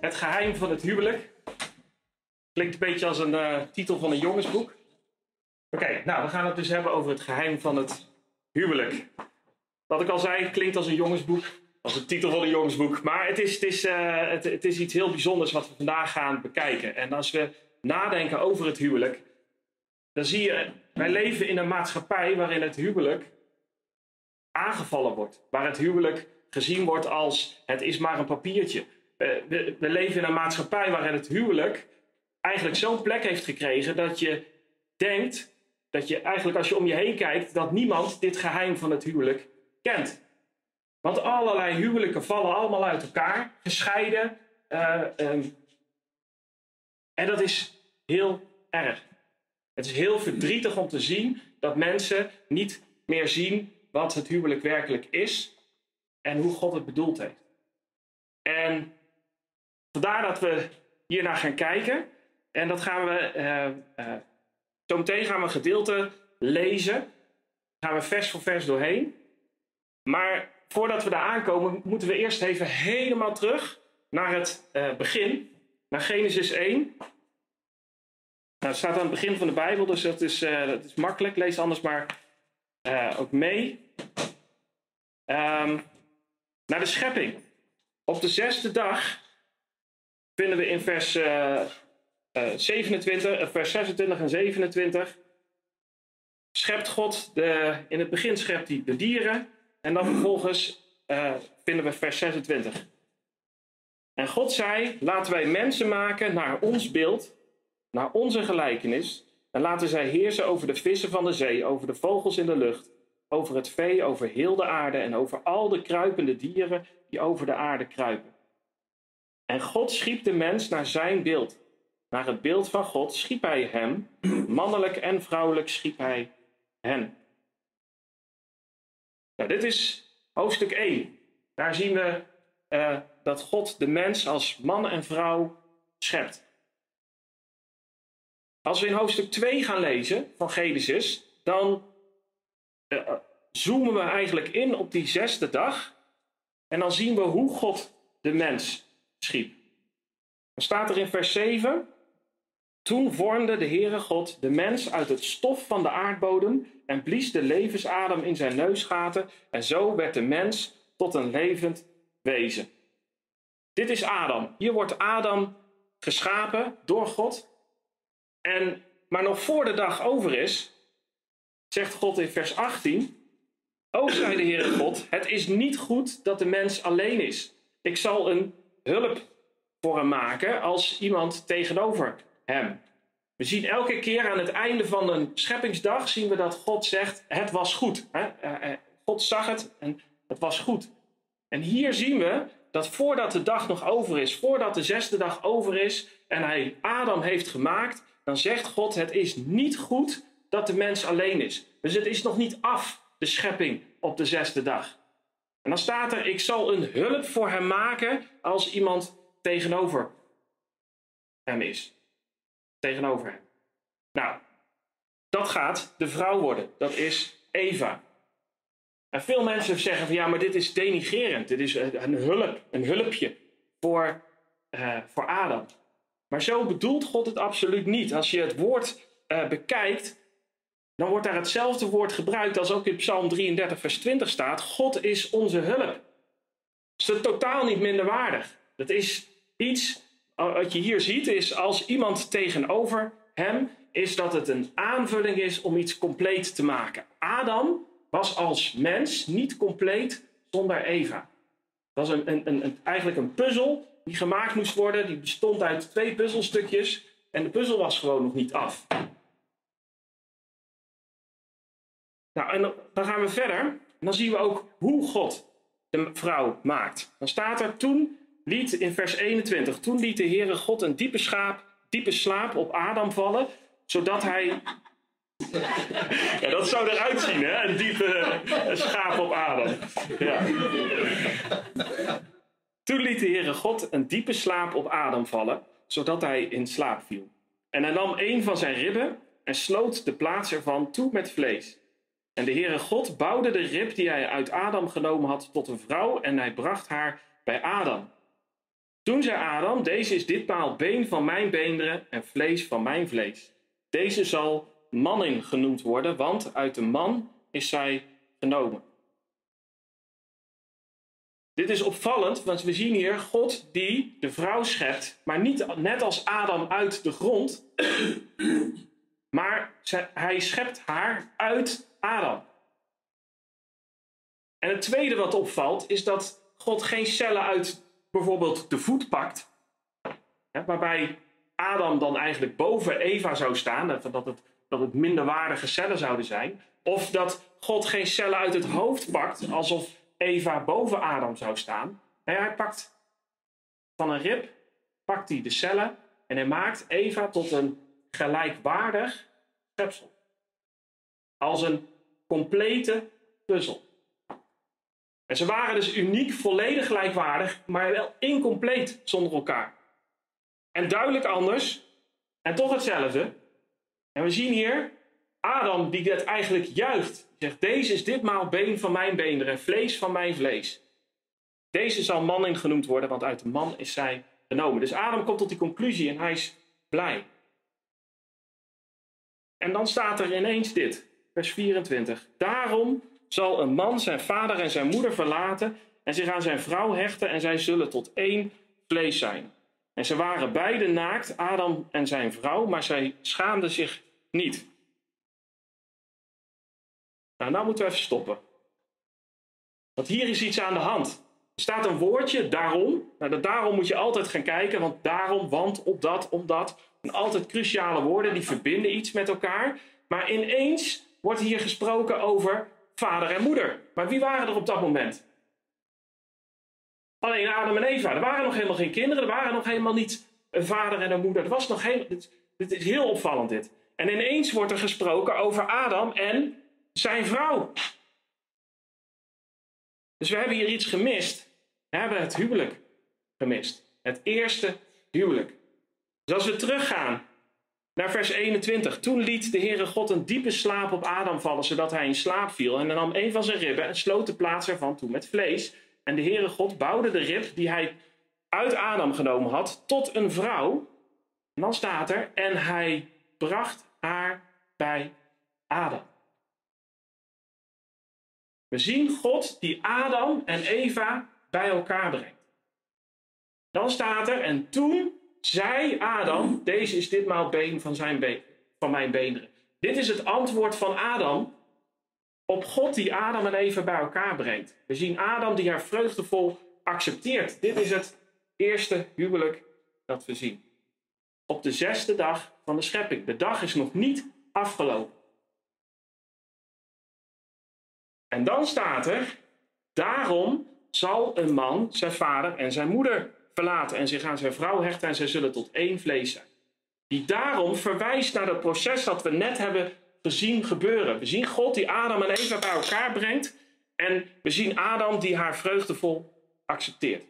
het geheim van het huwelijk. Klinkt een beetje als een eh, titel van een jongensboek. Oké, nou, we gaan het dus hebben over het geheim van het huwelijk. Wat ik al zei, klinkt als een jongensboek, als een titel van een jongensboek. Maar het is, het is, eh, het, het is iets heel bijzonders wat we vandaag gaan bekijken. En als we nadenken over het huwelijk, dan zie je, wij leven in een maatschappij waarin het huwelijk aangevallen wordt. Waar het huwelijk gezien wordt als het is maar een papiertje. We, we, we leven in een maatschappij waarin het huwelijk eigenlijk zo'n plek heeft gekregen dat je denkt, dat je eigenlijk als je om je heen kijkt, dat niemand dit geheim van het huwelijk kent. Want allerlei huwelijken vallen allemaal uit elkaar, gescheiden. eh, ehm, en dat is heel erg. Het is heel verdrietig om te zien dat mensen niet meer zien wat het huwelijk werkelijk is en hoe God het bedoeld heeft. En vandaar dat we hier naar gaan kijken. En dat gaan we, eh eh zo meteen gaan we gedeelte lezen. Gaan we vers voor vers doorheen. Maar voordat we daar aankomen, moeten we eerst even helemaal terug naar het eh, begin. Naar Genesis 1. Nou, het staat aan het begin van de Bijbel, dus dat is, dat is makkelijk. Lees anders maar ook mee. Ehm, naar de schepping. Op de zesde dag vinden we in vers, eh, eh, 27, eh, vers 26 en 27. Schept God, de, in het begin schept hij de dieren. En dan vervolgens eh, vinden we vers 26. En God zei: Laten wij mensen maken naar ons beeld, naar onze gelijkenis. En laten zij heersen over de vissen van de zee, over de vogels in de lucht, over het vee, over heel de aarde en over al de kruipende dieren die over de aarde kruipen. En God schiep de mens naar zijn beeld. Naar het beeld van God schiep hij hem, mannelijk en vrouwelijk schiep hij hen. Nou, dit is hoofdstuk 1. Daar zien we eh, dat God de mens als man en vrouw schept. Als we in hoofdstuk 2 gaan lezen van Genesis, dan eh, zoomen we eigenlijk in op die zesde dag. En dan zien we hoe God de mens schiep. Dan staat er in vers 7. Toen vormde de Heere God de mens uit het stof van de aardbodem en blies de levensadem in zijn neusgaten en zo werd de mens tot een levend wezen. Dit is Adam. Hier wordt Adam geschapen door God. En, maar nog voor de dag over is, zegt God in vers 18: O, zei de Heere God, het is niet goed dat de mens alleen is. Ik zal een hulp voor hem maken als iemand tegenover hem. We zien elke keer aan het einde van een scheppingsdag zien we dat God zegt: het was goed. God zag het en het was goed. En hier zien we dat voordat de dag nog over is, voordat de zesde dag over is en hij Adam heeft gemaakt, dan zegt God: het is niet goed dat de mens alleen is. Dus het is nog niet af, de schepping op de zesde dag. En dan staat er: ik zal een hulp voor hem maken als iemand tegenover hem is. Tegenover hem. Nou, dat gaat de vrouw worden. Dat is Eva. En veel mensen zeggen van ja, maar dit is denigerend. Dit is een hulp, een hulpje voor, uh, voor Adam. Maar zo bedoelt God het absoluut niet. Als je het woord uh, bekijkt, dan wordt daar hetzelfde woord gebruikt als ook in Psalm 33, vers 20 staat. God is onze hulp. Is totaal niet minderwaardig. Dat is iets, wat je hier ziet, is als iemand tegenover hem, is dat het een aanvulling is om iets compleet te maken. Adam was als mens niet compleet zonder Eva. Dat was een, een, een, eigenlijk een puzzel die gemaakt moest worden. Die bestond uit twee puzzelstukjes en de puzzel was gewoon nog niet af. Nou, en dan gaan we verder. En dan zien we ook hoe God de vrouw maakt. Dan staat er toen liet in vers 21, toen liet de Heere God een diepe, diepe slaap op Adam vallen, zodat hij ja, dat zou eruit zien, hè? Een diepe schaap op Adam. Ja. Toen liet de Heere God een diepe slaap op Adam vallen, zodat hij in slaap viel. En hij nam een van zijn ribben en sloot de plaats ervan toe met vlees. En de Heere God bouwde de rib die hij uit Adam genomen had tot een vrouw en hij bracht haar bij Adam. Toen zei Adam, deze is ditmaal been van mijn beenderen en vlees van mijn vlees. Deze zal mannin genoemd worden, want uit de man is zij genomen. Dit is opvallend, want we zien hier God die de vrouw schept, maar niet net als Adam uit de grond, maar hij schept haar uit Adam. En het tweede wat opvalt is dat God geen cellen uit bijvoorbeeld de voet pakt, waarbij Adam dan eigenlijk boven Eva zou staan, dat het, dat het minderwaardige cellen zouden zijn, of dat God geen cellen uit het hoofd pakt, alsof Eva boven Adam zou staan. Nee, hij pakt van een rib, pakt hij de cellen en hij maakt Eva tot een gelijkwaardig schepsel. Als een complete puzzel. En ze waren dus uniek, volledig gelijkwaardig, maar wel incompleet zonder elkaar. En duidelijk anders, en toch hetzelfde. En we zien hier Adam die dit eigenlijk juicht. Zegt, deze is ditmaal been van mijn beenderen, vlees van mijn vlees. Deze zal man genoemd worden, want uit de man is zij genomen. Dus Adam komt tot die conclusie en hij is blij. En dan staat er ineens dit, vers 24. Daarom zal een man zijn vader en zijn moeder verlaten en zich aan zijn vrouw hechten en zij zullen tot één vlees zijn. En ze waren beide naakt, Adam en zijn vrouw, maar zij schaamden zich niet. Nou, nou moeten we even stoppen. Want hier is iets aan de hand. Er staat een woordje, daarom. Nou, dat daarom moet je altijd gaan kijken, want daarom, want, op dat, omdat. En altijd cruciale woorden, die verbinden iets met elkaar. Maar ineens wordt hier gesproken over vader en moeder. Maar wie waren er op dat moment? Alleen Adam en Eva. Er waren nog helemaal geen kinderen. Er waren nog helemaal niet een vader en een moeder. Er was nog helemaal. Dit, is heel opvallend dit. En ineens wordt er gesproken over Adam en zijn vrouw. Dus we hebben hier iets gemist. We hebben het huwelijk gemist. Het eerste huwelijk. Dus als we teruggaan naar vers 21. Toen liet de Heere God een diepe slaap op Adam vallen, zodat hij in slaap viel. En dan nam een van zijn ribben en sloot de plaats ervan toe met vlees. En de Heere God bouwde de rib die hij uit Adam genomen had tot een vrouw. En dan staat er, en hij bracht haar bij Adam. We zien God die Adam en Eva bij elkaar brengt. Dan staat er, en toen zei Adam, deze is ditmaal been van, zijn been, van mijn beenderen. Dit is het antwoord van Adam op God die Adam en Eva bij elkaar brengt. We zien Adam die haar vreugdevol accepteert. Dit is het eerste huwelijk dat we zien. Op de zesde dag van de schepping. De dag is nog niet afgelopen. En dan staat er, daarom zal een man zijn vader en zijn moeder verlaten en zich aan zijn vrouw hechten en zij zullen tot één vlees zijn. Die daarom verwijst naar het proces dat we net hebben gezien gebeuren. We zien God die Adam en Eva bij elkaar brengt en we zien Adam die haar vreugdevol accepteert.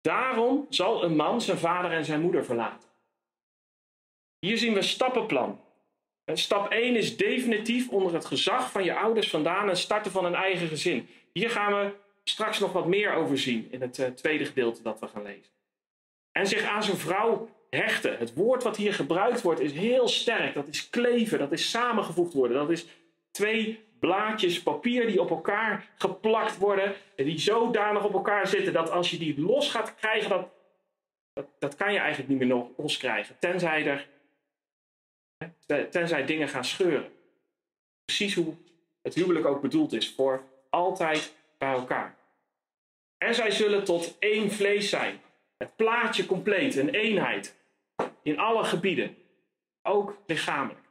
Daarom zal een man zijn vader en zijn moeder verlaten. Hier zien we stappenplan. En stap 1 is definitief onder het gezag van je ouders vandaan en starten van een eigen gezin. Hier gaan we straks nog wat meer over zien in het uh, tweede gedeelte dat we gaan lezen. En zich aan zijn vrouw hechten. Het woord wat hier gebruikt wordt is heel sterk. Dat is kleven, dat is samengevoegd worden. Dat is twee blaadjes papier die op elkaar geplakt worden. En die zodanig op elkaar zitten dat als je die los gaat krijgen, dat, dat, dat kan je eigenlijk niet meer los krijgen. Tenzij, er, tenzij dingen gaan scheuren. Precies hoe het huwelijk ook bedoeld is. Voor altijd bij elkaar. En zij zullen tot één vlees zijn. Het plaatje compleet, een eenheid. In alle gebieden. Ook lichamelijk.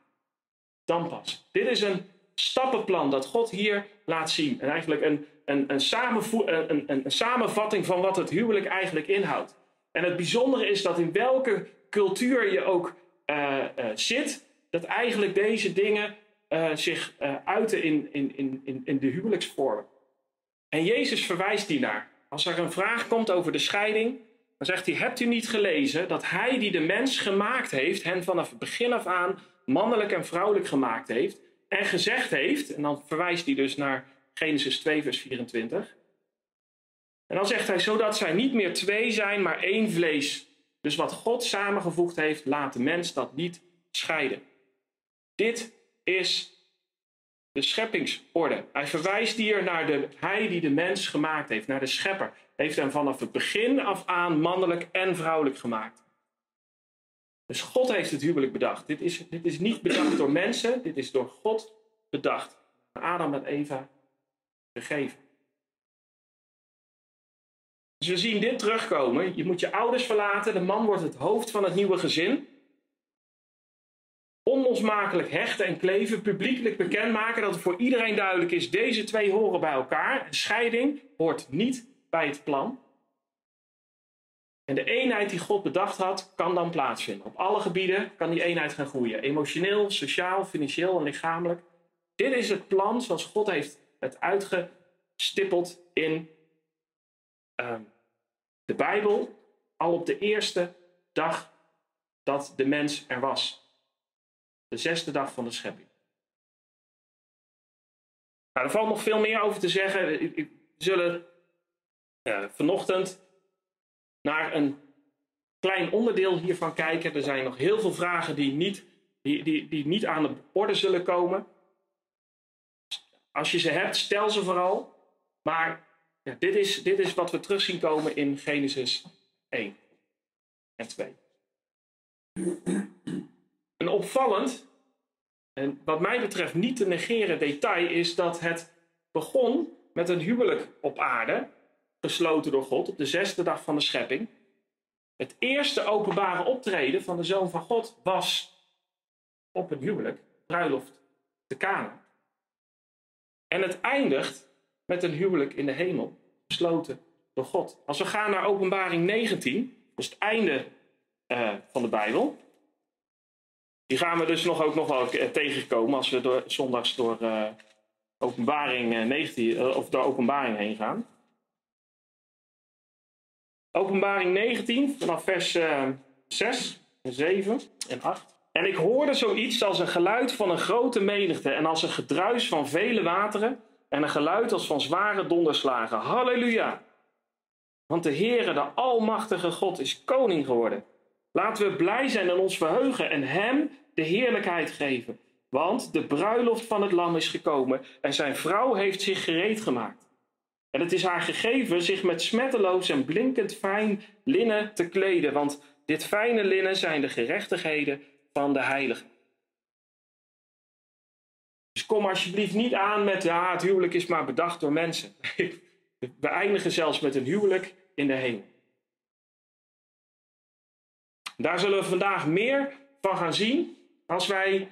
Dan pas. Dit is een stappenplan dat God hier laat zien. En eigenlijk een, een, een, een, een, samenvatting van wat het huwelijk eigenlijk inhoudt. En het bijzondere is dat in welke cultuur je ook uh, uh, zit, dat eigenlijk deze dingen uh, zich uiten in, in, in, in de huwelijksvorm. En Jezus verwijst die naar. Als er een vraag komt over de scheiding, dan zegt hij: Hebt u niet gelezen dat hij die de mens gemaakt heeft, hen vanaf het begin af aan mannelijk en vrouwelijk gemaakt heeft, en gezegd heeft, en dan verwijst hij dus naar Genesis 2, vers 24. En dan zegt hij, zodat zij niet meer twee zijn, maar één vlees. Dus wat God samengevoegd heeft, laat de mens dat niet scheiden. Dit is de scheppingsorde. Hij verwijst hier naar de hij die de mens gemaakt heeft, naar de schepper. Heeft hem vanaf het begin af aan mannelijk en vrouwelijk gemaakt. Dus God heeft het huwelijk bedacht. Dit is, dit is niet bedacht door mensen, dit is door God bedacht. Adam en Eva gegeven. Dus we zien dit terugkomen. Je moet je ouders verlaten. De man wordt het hoofd van het nieuwe gezin. Onlosmakelijk hechten en kleven. Publiekelijk bekendmaken dat het voor iedereen duidelijk is. Deze twee horen bij elkaar. Scheiding hoort niet bij het plan. En de eenheid die God bedacht had, kan dan plaatsvinden. Op alle gebieden kan die eenheid gaan groeien. Emotioneel, sociaal, financieel en lichamelijk. Dit is het plan zoals God heeft het uitgestippeld in uh, de Bijbel. Al op de eerste dag dat de mens er was. De zesde dag van de schepping. Nou, er valt nog veel meer over te zeggen. We zullen vanochtend naar een klein onderdeel hiervan kijken. Er zijn nog heel veel vragen die niet, die, die, die niet aan de orde zullen komen. Als je ze hebt, stel ze vooral. Maar ja, dit, is, dit is wat we terug zien komen in Genesis 1 en 2. Een opvallend, en wat mij betreft niet te negeren detail, is dat het begon met een huwelijk op aarde gesloten door God op de zesde dag van de schepping. Het eerste openbare optreden van de Zoon van God was op een huwelijk, bruiloft te Kana. En het eindigt met een huwelijk in de hemel, gesloten door God. Als we gaan naar Openbaring 19, dus het einde uh, van de Bijbel. Die gaan we dus nog ook nog wel tegenkomen als we door, zondags door uh, Openbaring 19 uh, of door Openbaring heen gaan. Openbaring 19, vanaf vers uh, 6, 7 en 8. En ik hoorde zoiets als een geluid van een grote menigte en als een gedruis van vele wateren en een geluid als van zware donderslagen. Halleluja! Want de Heere, de Almachtige God, is koning geworden. Laten we blij zijn en ons verheugen en Hem de heerlijkheid geven. Want de bruiloft van het lam is gekomen en zijn vrouw heeft zich gereed gemaakt. En het is haar gegeven zich met smetteloos en blinkend fijn linnen te kleden, want dit fijne linnen zijn de gerechtigheden van de heiligen. Dus kom alsjeblieft niet aan met, ja, het huwelijk is maar bedacht door mensen. We eindigen zelfs met een huwelijk in de hemel. Daar zullen we vandaag meer van gaan zien als wij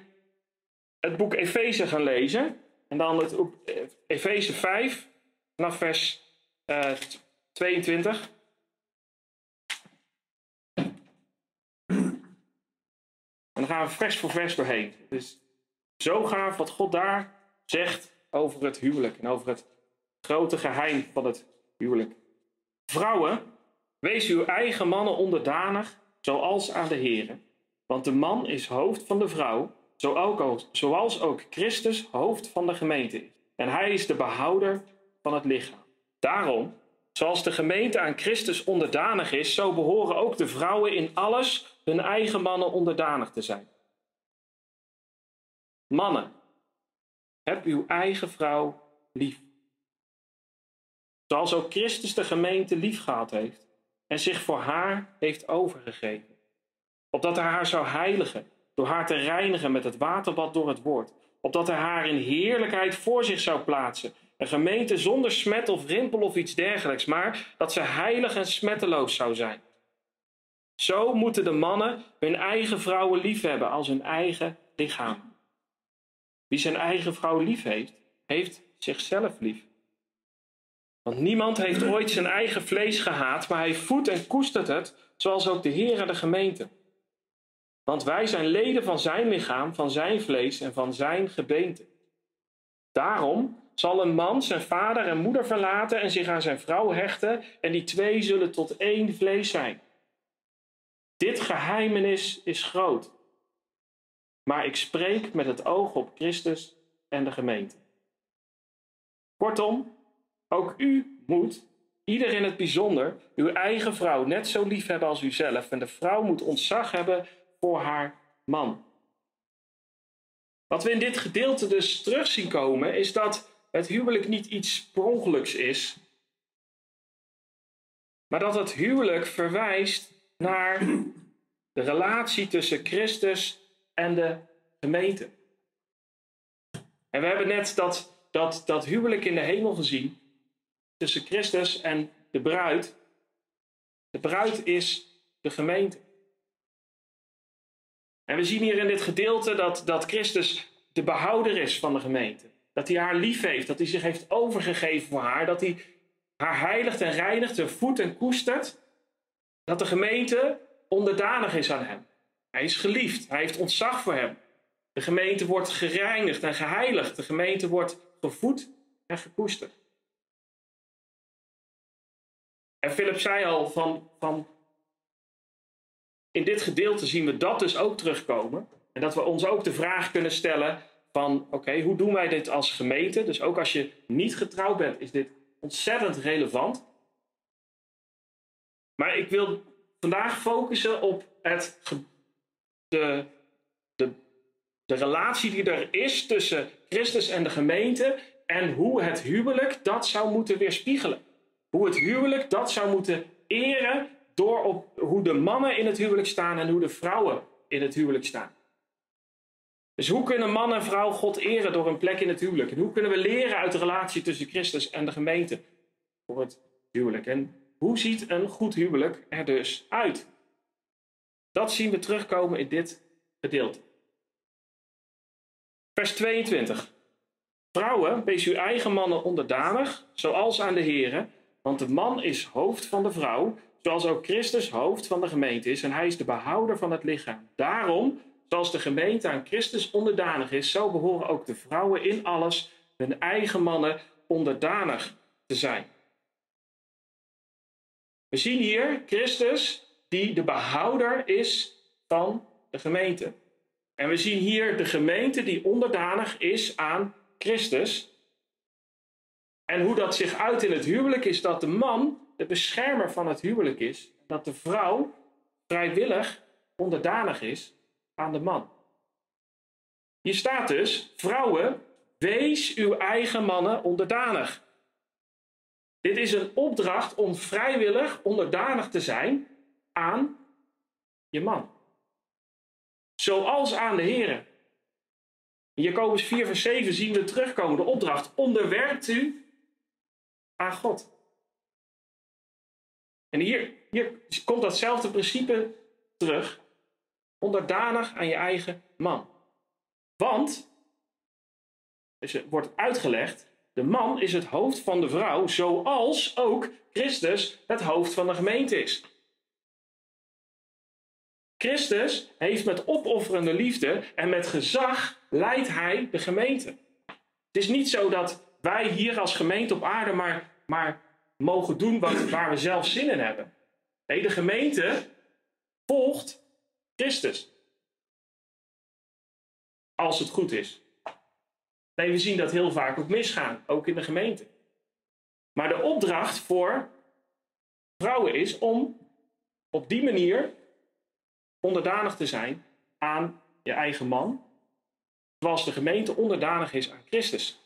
het boek Efeze gaan lezen. En dan het Efeze 5, vanaf vers uh, 22. En dan gaan we vers voor vers doorheen. Dus zo gaaf wat God daar zegt over het huwelijk en over het grote geheim van het huwelijk. Vrouwen, wees uw eigen mannen onderdanig, zoals aan de Heer. Want de man is hoofd van de vrouw, zoals ook Christus hoofd van de gemeente is. En hij is de behouder van het lichaam. Daarom, zoals de gemeente aan Christus onderdanig is, zo behoren ook de vrouwen in alles hun eigen mannen onderdanig te zijn. Mannen, heb uw eigen vrouw lief. Zoals ook Christus de gemeente lief gehad heeft en zich voor haar heeft overgegeven. Opdat hij haar zou heiligen, door haar te reinigen met het waterbad door het woord. Opdat hij haar in heerlijkheid voor zich zou plaatsen. Een gemeente zonder smet of rimpel of iets dergelijks, maar dat ze heilig en smetteloos zou zijn. Zo moeten de mannen hun eigen vrouwen lief hebben als hun eigen lichaam. Wie zijn eigen vrouw lief heeft, heeft zichzelf lief. Want niemand heeft ooit zijn eigen vlees gehaat, maar hij voedt en koestert het, zoals ook de Heer de gemeente. Want wij zijn leden van zijn lichaam, van zijn vlees en van zijn gebeente. Daarom zal een man zijn vader en moeder verlaten en zich aan zijn vrouw hechten, en die twee zullen tot één vlees zijn. Dit geheimenis is groot. Maar ik spreek met het oog op Christus en de gemeente. Kortom, ook u moet, ieder in het bijzonder, uw eigen vrouw net zo lief hebben als uzelf. En de vrouw moet ontzag hebben voor haar man. Wat we in dit gedeelte dus terug zien komen, is dat het huwelijk niet iets per is, maar dat het huwelijk verwijst naar de relatie tussen Christus en de gemeente. En we hebben net dat, dat, dat huwelijk in de hemel gezien tussen Christus en de bruid. De bruid is de gemeente. En we zien hier in dit gedeelte dat, dat Christus de behouder is van de gemeente. Dat hij haar lief heeft, dat hij zich heeft overgegeven voor haar, dat hij haar heiligt en reinigt, zijn voet en koestert. Dat de gemeente onderdanig is aan hem. Hij is geliefd, hij heeft ontzag voor hem. De gemeente wordt gereinigd en geheiligd. De gemeente wordt gevoed en gekoesterd. Philip zei al van, van in dit gedeelte zien we dat dus ook terugkomen. En dat we ons ook de vraag kunnen stellen van oké, hoe doen wij dit als gemeente? Dus ook als je niet getrouwd bent, is dit ontzettend relevant. Maar ik wil vandaag focussen op het, de, de, de relatie die er is tussen Christus en de gemeente en hoe het huwelijk dat zou moeten weerspiegelen. Hoe het huwelijk dat zou moeten eren door op hoe de mannen in het huwelijk staan en hoe de vrouwen in het huwelijk staan. Dus hoe kunnen man en vrouw God eren door een plek in het huwelijk? En hoe kunnen we leren uit de relatie tussen Christus en de gemeente voor het huwelijk? En hoe ziet een goed huwelijk er dus uit? Dat zien we terugkomen in dit gedeelte. Vers 22. Vrouwen, wees uw eigen mannen onderdanig, zoals aan de heren, want de man is hoofd van de vrouw, zoals ook Christus hoofd van de gemeente is, en hij is de behouder van het lichaam. Daarom, zoals de gemeente aan Christus onderdanig is, zo behoren ook de vrouwen in alles hun eigen mannen onderdanig te zijn. We zien hier Christus die de behouder is van de gemeente. En we zien hier de gemeente die onderdanig is aan Christus. En hoe dat zich uit in het huwelijk is dat de man de beschermer van het huwelijk is. Dat de vrouw vrijwillig onderdanig is aan de man. Hier staat dus, vrouwen, wees uw eigen mannen onderdanig. Dit is een opdracht om vrijwillig onderdanig te zijn aan je man. Zoals aan de Heer. In Jacobus 4, vers 7 zien we terugkomen de opdracht: onderwerpt u aan God. En hier, hier komt datzelfde principe terug. Onderdanig aan je eigen man. Want, dus wordt uitgelegd, de man is het hoofd van de vrouw, zoals ook Christus het hoofd van de gemeente is. Christus heeft met opofferende liefde en met gezag leidt hij de gemeente. Het is niet zo dat wij hier als gemeente op aarde maar, maar mogen doen wat, waar we zelf zin in hebben. Nee, de gemeente volgt Christus. Als het goed is. Nee, we zien dat heel vaak ook misgaan, ook in de gemeente. Maar de opdracht voor vrouwen is om op die manier onderdanig te zijn aan je eigen man, zoals de gemeente onderdanig is aan Christus.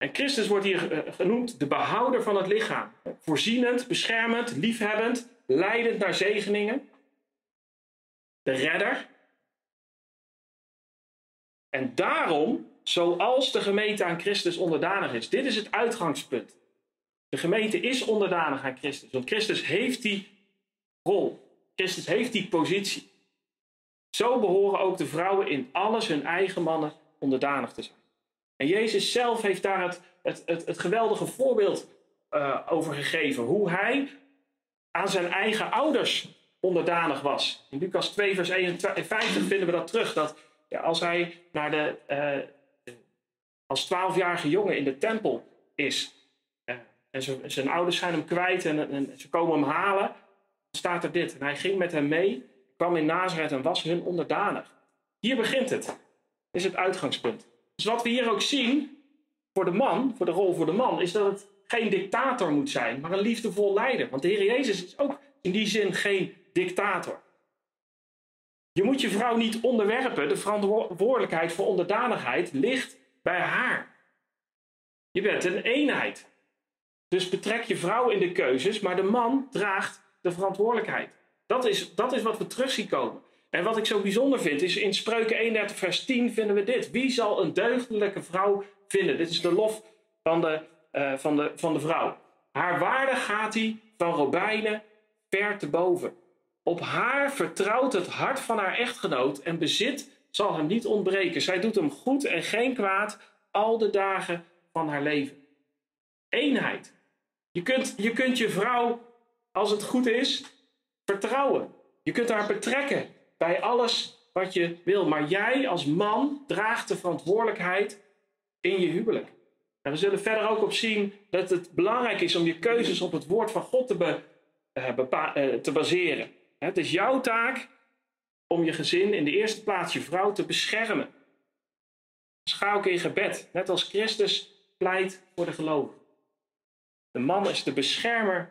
En Christus wordt hier eh, genoemd de behouder van het lichaam. Voorzienend, beschermend, liefhebbend, leidend naar zegeningen. De redder. En daarom, zoals de gemeente aan Christus onderdanig is, dit is het uitgangspunt. De gemeente is onderdanig aan Christus, want Christus heeft die rol. Christus heeft die positie. Zo behoren ook de vrouwen in alles hun eigen mannen onderdanig te zijn. En Jezus zelf heeft daar het, het, het, geweldige voorbeeld uh, over gegeven. Hoe hij aan zijn eigen ouders onderdanig was. In Lucas 2, vers 51 vinden we dat terug. Dat ja, als hij naar de, uh, als twaalfjarige jongen in de tempel is. Uh, en zijn ouders zijn hem kwijt en, en, ze komen hem halen. Dan staat er dit. En hij ging met hem mee, kwam in Nazareth en was hun onderdanig. Hier begint het. Is het uitgangspunt. Dus wat we hier ook zien voor de man, voor de rol voor de man, is dat het geen dictator moet zijn, maar een liefdevol leider. Want de Heer Jezus is ook in die zin geen dictator. Je moet je vrouw niet onderwerpen. De verantwoordelijkheid voor onderdanigheid ligt bij haar. Je bent een eenheid. Dus betrek je vrouw in de keuzes, maar de man draagt de verantwoordelijkheid. Dat is, dat is wat we terug zien komen. En wat ik zo bijzonder vind, is in Spreuken 31, vers 10 vinden we dit. Wie zal een deugdelijke vrouw vinden? Dit is de lof van de, uh, van de, van de vrouw. Haar waarde gaat hij van robijnen ver te boven. Op haar vertrouwt het hart van haar echtgenoot en bezit zal hem niet ontbreken. Zij doet hem goed en geen kwaad al de dagen van haar leven. Eenheid. Je kunt je, kunt je vrouw, als het goed is, vertrouwen. Je kunt haar betrekken bij alles wat je wil. Maar jij als man draagt de verantwoordelijkheid in je huwelijk. En we zullen verder ook op zien dat het belangrijk is om je keuzes op het woord van God te, be, uh, te baseren. Het is jouw taak om je gezin, in de eerste plaats je vrouw, te beschermen. Schaal ook in gebed, net als Christus pleit voor de gelovigen. De man is de beschermer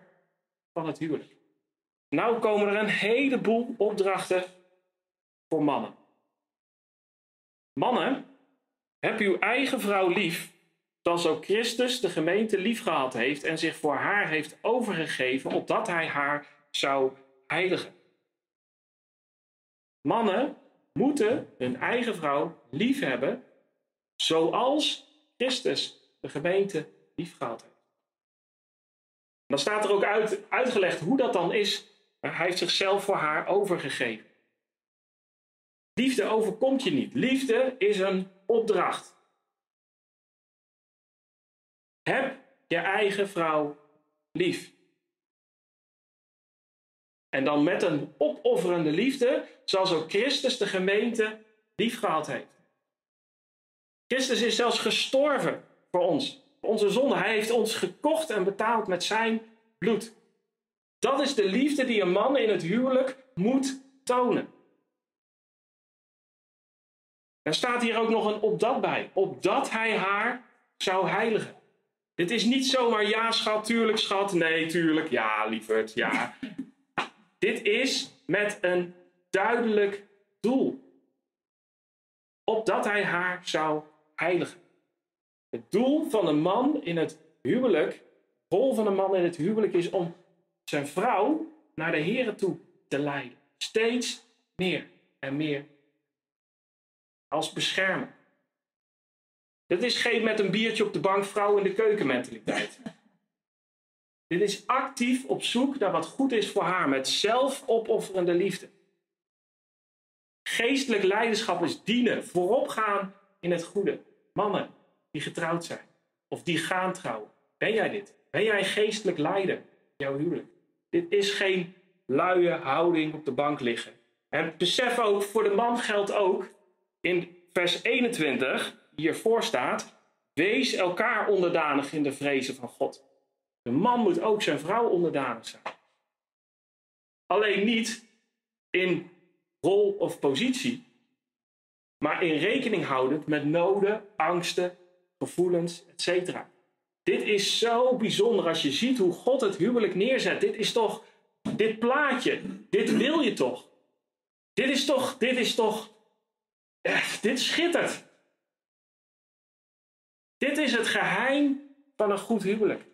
van het huwelijk. Nou komen er een heleboel opdrachten voor mannen. Mannen, heb uw eigen vrouw lief, zoals Christus de gemeente lief gehad heeft en zich voor haar heeft overgegeven, opdat hij haar zou heiligen. Mannen moeten hun eigen vrouw lief hebben, zoals Christus de gemeente lief gehad heeft. Dan staat er ook uit, uitgelegd hoe dat dan is. Hij heeft zichzelf voor haar overgegeven. Liefde overkomt je niet. Liefde is een opdracht. Heb je eigen vrouw lief. En dan met een opofferende liefde, zoals ook Christus de gemeente lief gehad heeft. Christus is zelfs gestorven voor ons, onze zonde. Hij heeft ons gekocht en betaald met zijn bloed. Dat is de liefde die een man in het huwelijk moet tonen. Er staat hier ook nog een opdat bij. Opdat hij haar zou heiligen. Dit is niet zomaar ja schat, tuurlijk schat, nee tuurlijk, ja lieverd, ja. Dit is met een duidelijk doel. Opdat hij haar zou heiligen. Het doel van een man in het huwelijk, de rol van een man in het huwelijk is om zijn vrouw naar de Here toe te leiden. Steeds meer en meer. Als beschermer. Dit is geen met een biertje op de bank vrouw in de keuken mentaliteit. Dit is actief op zoek naar wat goed is voor haar met zelfopofferende liefde. Geestelijk leiderschap is dienen, vooropgaan in het goede. Mannen die getrouwd zijn of die gaan trouwen. Ben jij dit? Ben jij geestelijk leider jouw huwelijk? Dit is geen luie houding op de bank liggen. En besef ook, voor de man geldt ook in vers 21 hiervoor staat: Wees elkaar onderdanig in de vrezen van God. De man moet ook zijn vrouw onderdanig zijn. Alleen niet in rol of positie, maar in rekening houdend met noden, angsten, gevoelens, etc. Dit is zo bijzonder als je ziet hoe God het huwelijk neerzet. Dit is toch, dit plaatje, dit wil je toch? Dit is toch, dit is toch, dit schittert. Dit is het geheim van een goed huwelijk.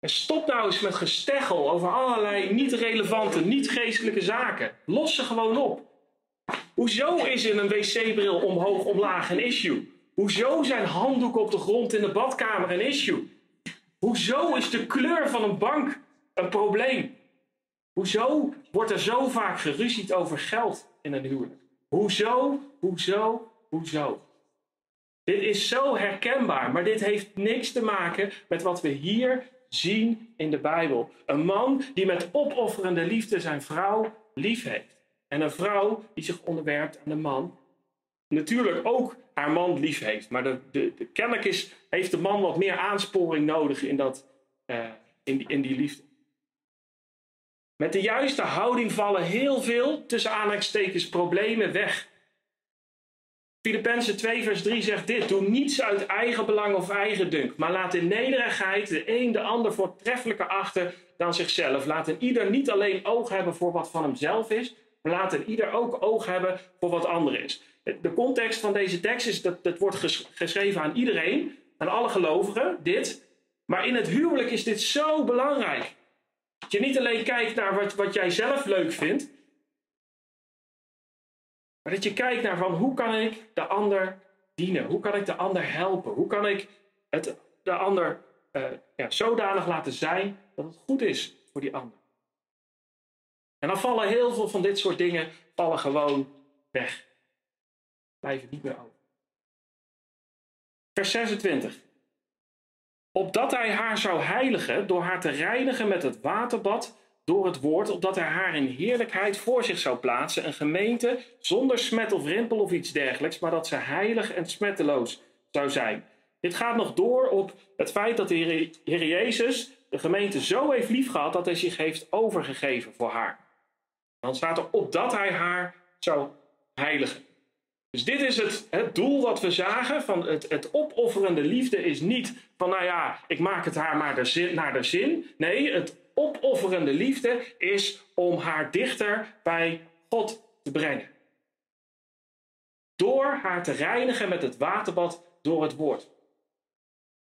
En stop nou eens met gesteggel over allerlei niet relevante, niet geestelijke zaken. Los ze gewoon op. Hoezo is in een wc-bril omhoog omlaag een issue? Hoezo zijn handdoeken op de grond in de badkamer een issue? Hoezo is de kleur van een bank een probleem? Hoezo wordt er zo vaak geruzied over geld in een huwelijk? Hoezo, hoezo, hoezo? Dit is zo herkenbaar, maar dit heeft niks te maken met wat we hier zien in de Bijbel. Een man die met opofferende liefde zijn vrouw lief heeft. En een vrouw die zich onderwerpt aan de man. Natuurlijk ook haar man lief heeft. Maar de, de, de, kennelijk is, heeft de man wat meer aansporing nodig in, dat, uh, in, die, in die liefde. Met de juiste houding vallen heel veel, tussen aanhalingstekens, problemen weg. Filippenzen 2 vers 3 zegt dit. Doe niets uit eigen belang of eigen dunk. Maar laat in nederigheid de een de ander voortreffelijker achter dan zichzelf. Laat een ieder niet alleen oog hebben voor wat van hemzelf is. Maar laat een ieder ook oog hebben voor wat ander is. De context van deze tekst is dat het wordt geschreven aan iedereen. Aan alle gelovigen. Dit. Maar in het huwelijk is dit zo belangrijk. Dat je niet alleen kijkt naar wat, wat jij zelf leuk vindt. Maar dat je kijkt naar van hoe kan ik de ander dienen? Hoe kan ik de ander helpen? Hoe kan ik het, de ander uh, ja, zodanig laten zijn dat het goed is voor die ander? En dan vallen heel veel van dit soort dingen vallen gewoon weg. Blijven niet meer over. Vers 26. Opdat hij haar zou heiligen door haar te reinigen met het waterbad door het woord, opdat hij haar in heerlijkheid voor zich zou plaatsen. Een gemeente zonder smet of rimpel of iets dergelijks, maar dat ze heilig en smetteloos zou zijn. Dit gaat nog door op het feit dat de Heer, Jezus de gemeente zo heeft liefgehad dat hij zich heeft overgegeven voor haar. Dan staat er opdat hij haar zou heiligen. Dus dit is het, het doel wat we zagen van het, het opofferende liefde is niet van nou ja, ik maak het haar maar zin, naar de zin. Nee, het opofferende liefde is om haar dichter bij God te brengen. Door haar te reinigen met het waterbad door het woord.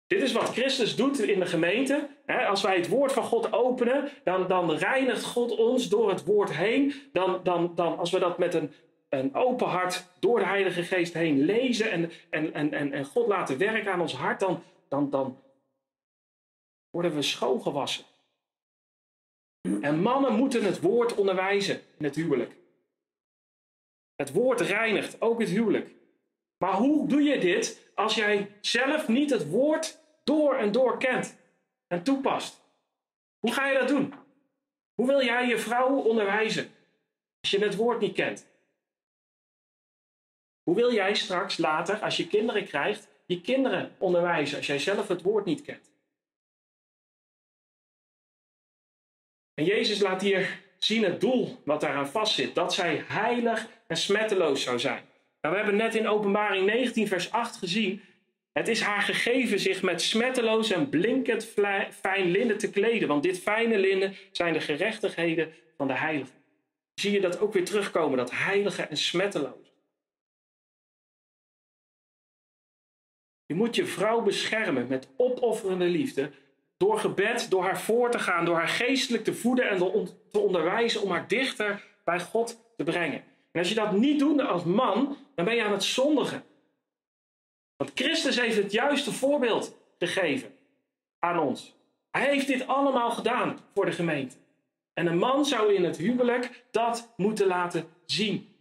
Dit is wat Christus doet in de gemeente. Als wij het woord van God openen, dan, dan reinigt God ons door het woord heen. Dan, dan, dan, als we dat met een, een open hart door de Heilige Geest heen lezen en, en, en, en God laten werken aan ons hart, dan, dan, dan worden we schoongewassen. En mannen moeten het woord onderwijzen in het huwelijk. Het woord reinigt ook het huwelijk. Maar hoe doe je dit als jij zelf niet het woord door en door kent en toepast? Hoe ga je dat doen? Hoe wil jij je vrouw onderwijzen als je het woord niet kent? Hoe wil jij straks later, als je kinderen krijgt, je kinderen onderwijzen als jij zelf het woord niet kent? En Jezus laat hier zien het doel wat daaraan vastzit. Dat zij heilig en smetteloos zou zijn. Nou, we hebben net in openbaring 19 vers 8 gezien. Het is haar gegeven zich met smetteloos en blinkend fijn linnen te kleden. Want dit fijne linnen zijn de gerechtigheden van de heiligen. Zie je dat ook weer terugkomen, dat heilige en smetteloos. Je moet je vrouw beschermen met opofferende liefde door gebed, door haar voor te gaan, door haar geestelijk te voeden en te onderwijzen om haar dichter bij God te brengen. En als je dat niet doet als man, dan ben je aan het zondigen. Want Christus heeft het juiste voorbeeld gegeven aan ons. Hij heeft dit allemaal gedaan voor de gemeente. En een man zou in het huwelijk dat moeten laten zien.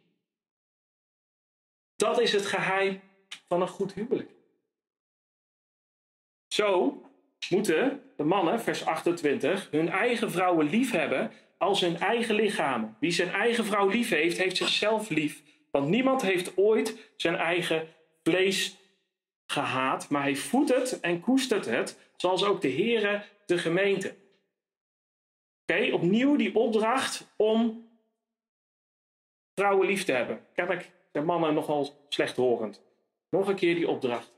Dat is het geheim van een goed huwelijk. Zo moeten de mannen, vers 28, hun eigen vrouwen lief hebben als hun eigen lichamen. Wie zijn eigen vrouw lief heeft, heeft zichzelf lief. Want niemand heeft ooit zijn eigen vlees gehaat, maar hij voedt het en koestert het, zoals ook de Heere de gemeente. Oké, opnieuw die opdracht om vrouwen lief te hebben. Kijk, de mannen nogal slechthorend. Nog een keer die opdracht.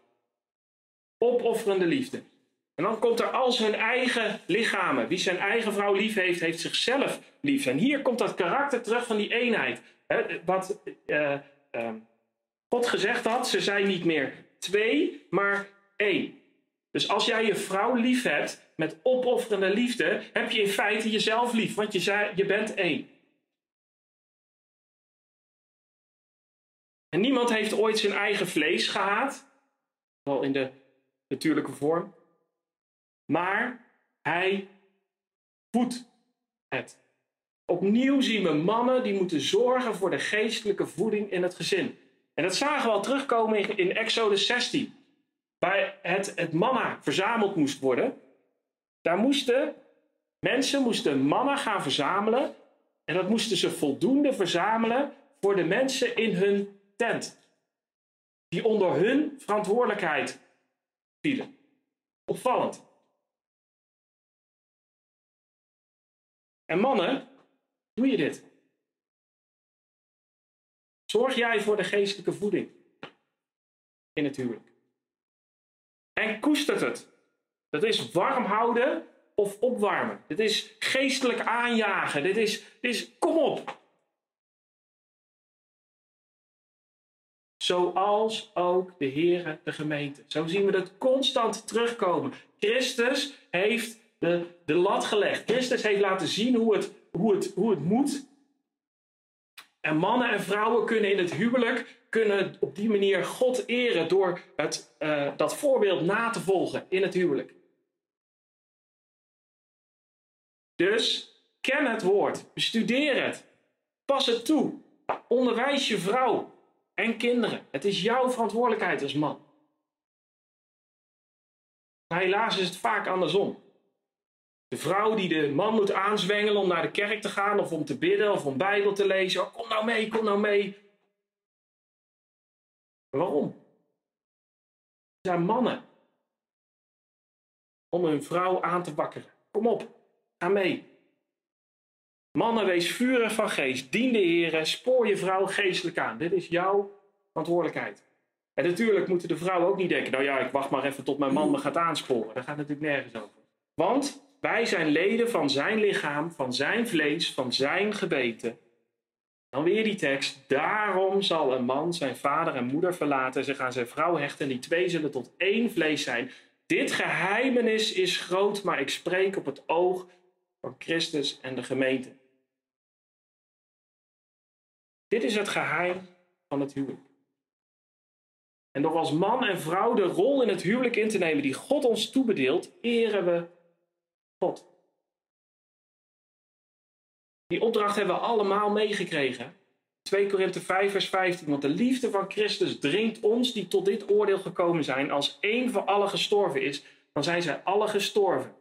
Opofferende liefde. En dan komt er als hun eigen lichamen. Wie zijn eigen vrouw lief heeft, heeft zichzelf lief. En hier komt dat karakter terug van die eenheid. wat uh, uh, God gezegd had, ze zijn niet meer twee, maar één. Dus als jij je vrouw lief hebt met opofferende liefde, heb je in feite jezelf lief, want je, je bent één. En niemand heeft ooit zijn eigen vlees gehaat, wel in de natuurlijke vorm. Maar hij voedt het. Opnieuw zien we mannen die moeten zorgen voor de geestelijke voeding in het gezin. En dat zagen we al terugkomen in Exodus 16. Waar het, het manna verzameld moest worden. Daar moesten mensen moesten manna gaan verzamelen. En dat moesten ze voldoende verzamelen voor de mensen in hun tent. Die onder hun verantwoordelijkheid vielen. Opvallend. En mannen, doe je dit? Zorg jij voor de geestelijke voeding in het huwelijk. En koestert het. Dat is warm houden of opwarmen. Dit is geestelijk aanjagen. Dit is, dit is kom op. Zoals ook de Heere de gemeente. Zo zien we het constant terugkomen. Christus heeft de, de lat gelegd. Christus heeft laten zien hoe het, hoe, het, hoe het moet. En mannen en vrouwen kunnen in het huwelijk kunnen op die manier God eren door het, uh, dat voorbeeld na te volgen in het huwelijk. Dus ken het woord, bestudeer het, pas het toe, onderwijs je vrouw en kinderen. Het is jouw verantwoordelijkheid als man. Maar helaas is het vaak andersom. De vrouw die de man moet aanzwengelen om naar de kerk te gaan of om te bidden of om Bijbel te lezen. Oh, kom nou mee, kom nou mee. Waarom? Er zijn mannen om hun vrouw aan te wakkeren. Kom op, ga mee. Mannen, wees vurig van geest. Dien de Heer, spoor je vrouw geestelijk aan. Dit is jouw verantwoordelijkheid. En natuurlijk moeten de vrouwen ook niet denken, nou ja, ik wacht maar even tot mijn man me gaat aansporen. Daar gaat natuurlijk nergens over. Want wij zijn leden van zijn lichaam, van zijn vlees, van zijn gebeten. Dan weer die tekst. Daarom zal een man zijn vader en moeder verlaten, zich aan zijn vrouw hechten en die twee zullen tot één vlees zijn. Dit geheimenis is groot, maar ik spreek op het oog van Christus en de gemeente. Dit is het geheim van het huwelijk. En door als man en vrouw de rol in het huwelijk in te nemen die God ons toebedeelt, eren we God. Die opdracht hebben we allemaal meegekregen. 2 Korinthe 5, vers 15. Want de liefde van Christus dringt ons die tot dit oordeel gekomen zijn. Als één voor allen gestorven is, dan zijn zij alle gestorven.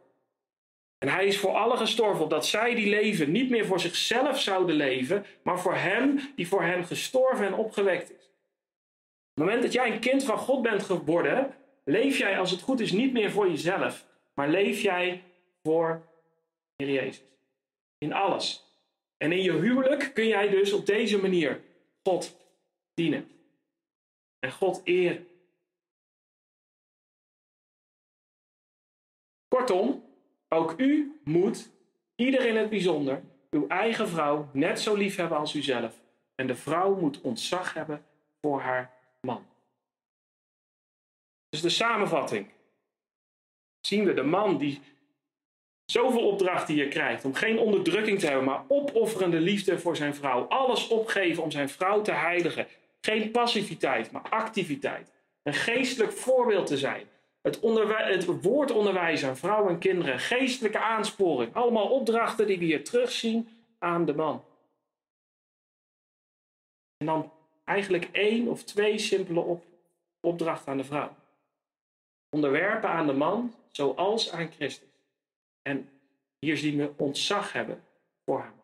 En hij is voor allen gestorven, opdat zij die leven niet meer voor zichzelf zouden leven, maar voor hem die voor hen gestorven en opgewekt is. Op het moment dat jij een kind van God bent geworden, leef jij als het goed is niet meer voor jezelf, maar leef jij voor Heer Jezus. In alles. En in je huwelijk kun jij dus op deze manier God dienen. En God eren. Kortom, ook u moet, ieder in het bijzonder, uw eigen vrouw net zo lief hebben als uzelf. En de vrouw moet ontzag hebben voor haar man. Dus de samenvatting. Zien we de man die Zoveel opdrachten hier krijgt om geen onderdrukking te hebben, maar opofferende liefde voor zijn vrouw. Alles opgeven om zijn vrouw te heiligen. Geen passiviteit, maar activiteit. Een geestelijk voorbeeld te zijn. Het, het woordonderwijs aan vrouwen en kinderen. Geestelijke aansporing. Allemaal opdrachten die we hier terugzien aan de man. En dan eigenlijk één of twee simpele op, opdrachten aan de vrouw. Onderwerpen aan de man zoals aan Christus. En hier zien we ontzag hebben voor hem.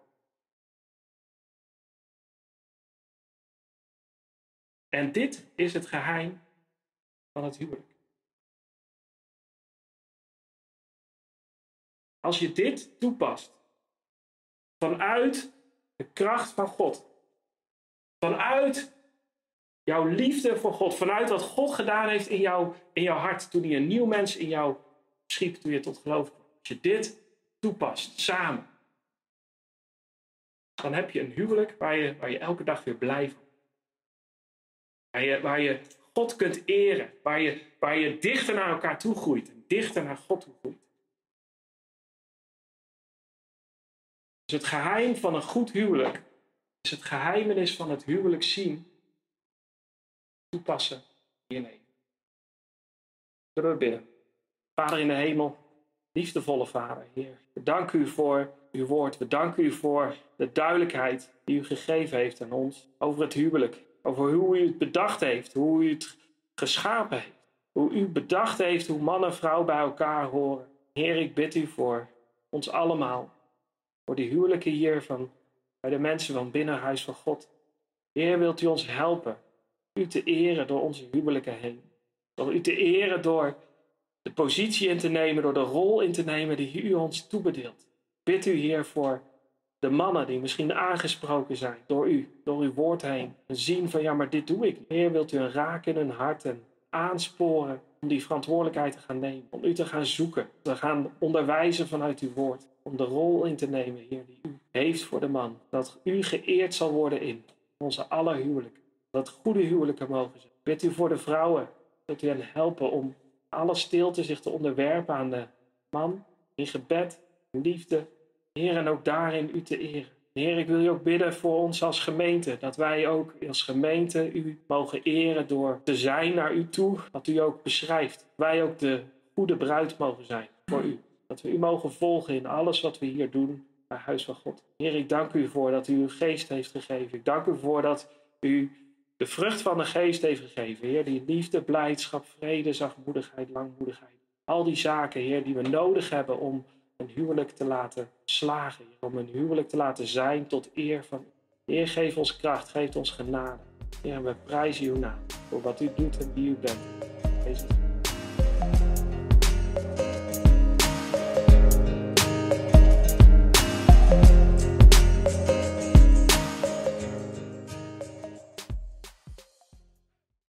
En dit is het geheim van het huwelijk. Als je dit toepast, vanuit de kracht van God, vanuit jouw liefde voor God, vanuit wat God gedaan heeft in, jou, in jouw hart, toen hij een nieuw mens in jou schiep, toen je tot geloof kwam. Als je dit toepast, samen, dan heb je een huwelijk waar je, waar je elke dag weer blij van waar je, waar je God kunt eren, waar je, waar je dichter naar elkaar toe groeit, dichter naar God toe groeit. Het geheim van een goed huwelijk is het geheimenis van het huwelijk zien, toepassen in. Zullen we? Vader in de hemel, Liefdevolle Vader, Heer, we danken u voor uw woord. We danken u voor de duidelijkheid die u gegeven heeft aan ons over het huwelijk. Over hoe u het bedacht heeft, hoe u het geschapen heeft. Hoe u bedacht heeft hoe man en vrouw bij elkaar horen. Heer, ik bid u voor ons allemaal. Voor die huwelijken hier van, bij de mensen van Binnenhuis van God. Heer, wilt u ons helpen u te eren door onze huwelijken heen. Door u te eren door de positie in te nemen, door de rol in te nemen die u ons toebedeelt. Bid u, Heer, voor de mannen die misschien aangesproken zijn door u, door uw woord heen. En zien van, ja, maar dit doe ik. Heer, wilt u een raken in hun hart en aansporen om die verantwoordelijkheid te gaan nemen. Om u te gaan zoeken, te gaan onderwijzen vanuit uw woord. Om de rol in te nemen, Heer, die u heeft voor de man. Dat u geëerd zal worden in onze aller huwelijken. Dat goede huwelijken mogen zijn. Bid u voor de vrouwen, dat u hen helpen om alle stilte zich te onderwerpen aan de man. In gebed, in liefde. Heer, en ook daarin u te eren. Heer, ik wil u ook bidden voor ons als gemeente. Dat wij ook als gemeente u mogen eren door te zijn naar u toe. Wat u ook beschrijft. Wij ook de goede bruid mogen zijn voor u. Dat we u mogen volgen in alles wat we hier doen bij Huis van God. Heer, ik dank u voor dat u uw geest heeft gegeven. Ik dank u voor dat u de vrucht van de geest heeft gegeven. Heer, die liefde, blijdschap, vrede, zachtmoedigheid, langmoedigheid. Al die zaken, Heer, die we nodig hebben om een huwelijk te laten slagen. Om een huwelijk te laten zijn tot eer van. Heer, geef ons kracht, geef ons genade. Heer, we prijzen uw naam voor wat u doet en wie u bent. Jezus.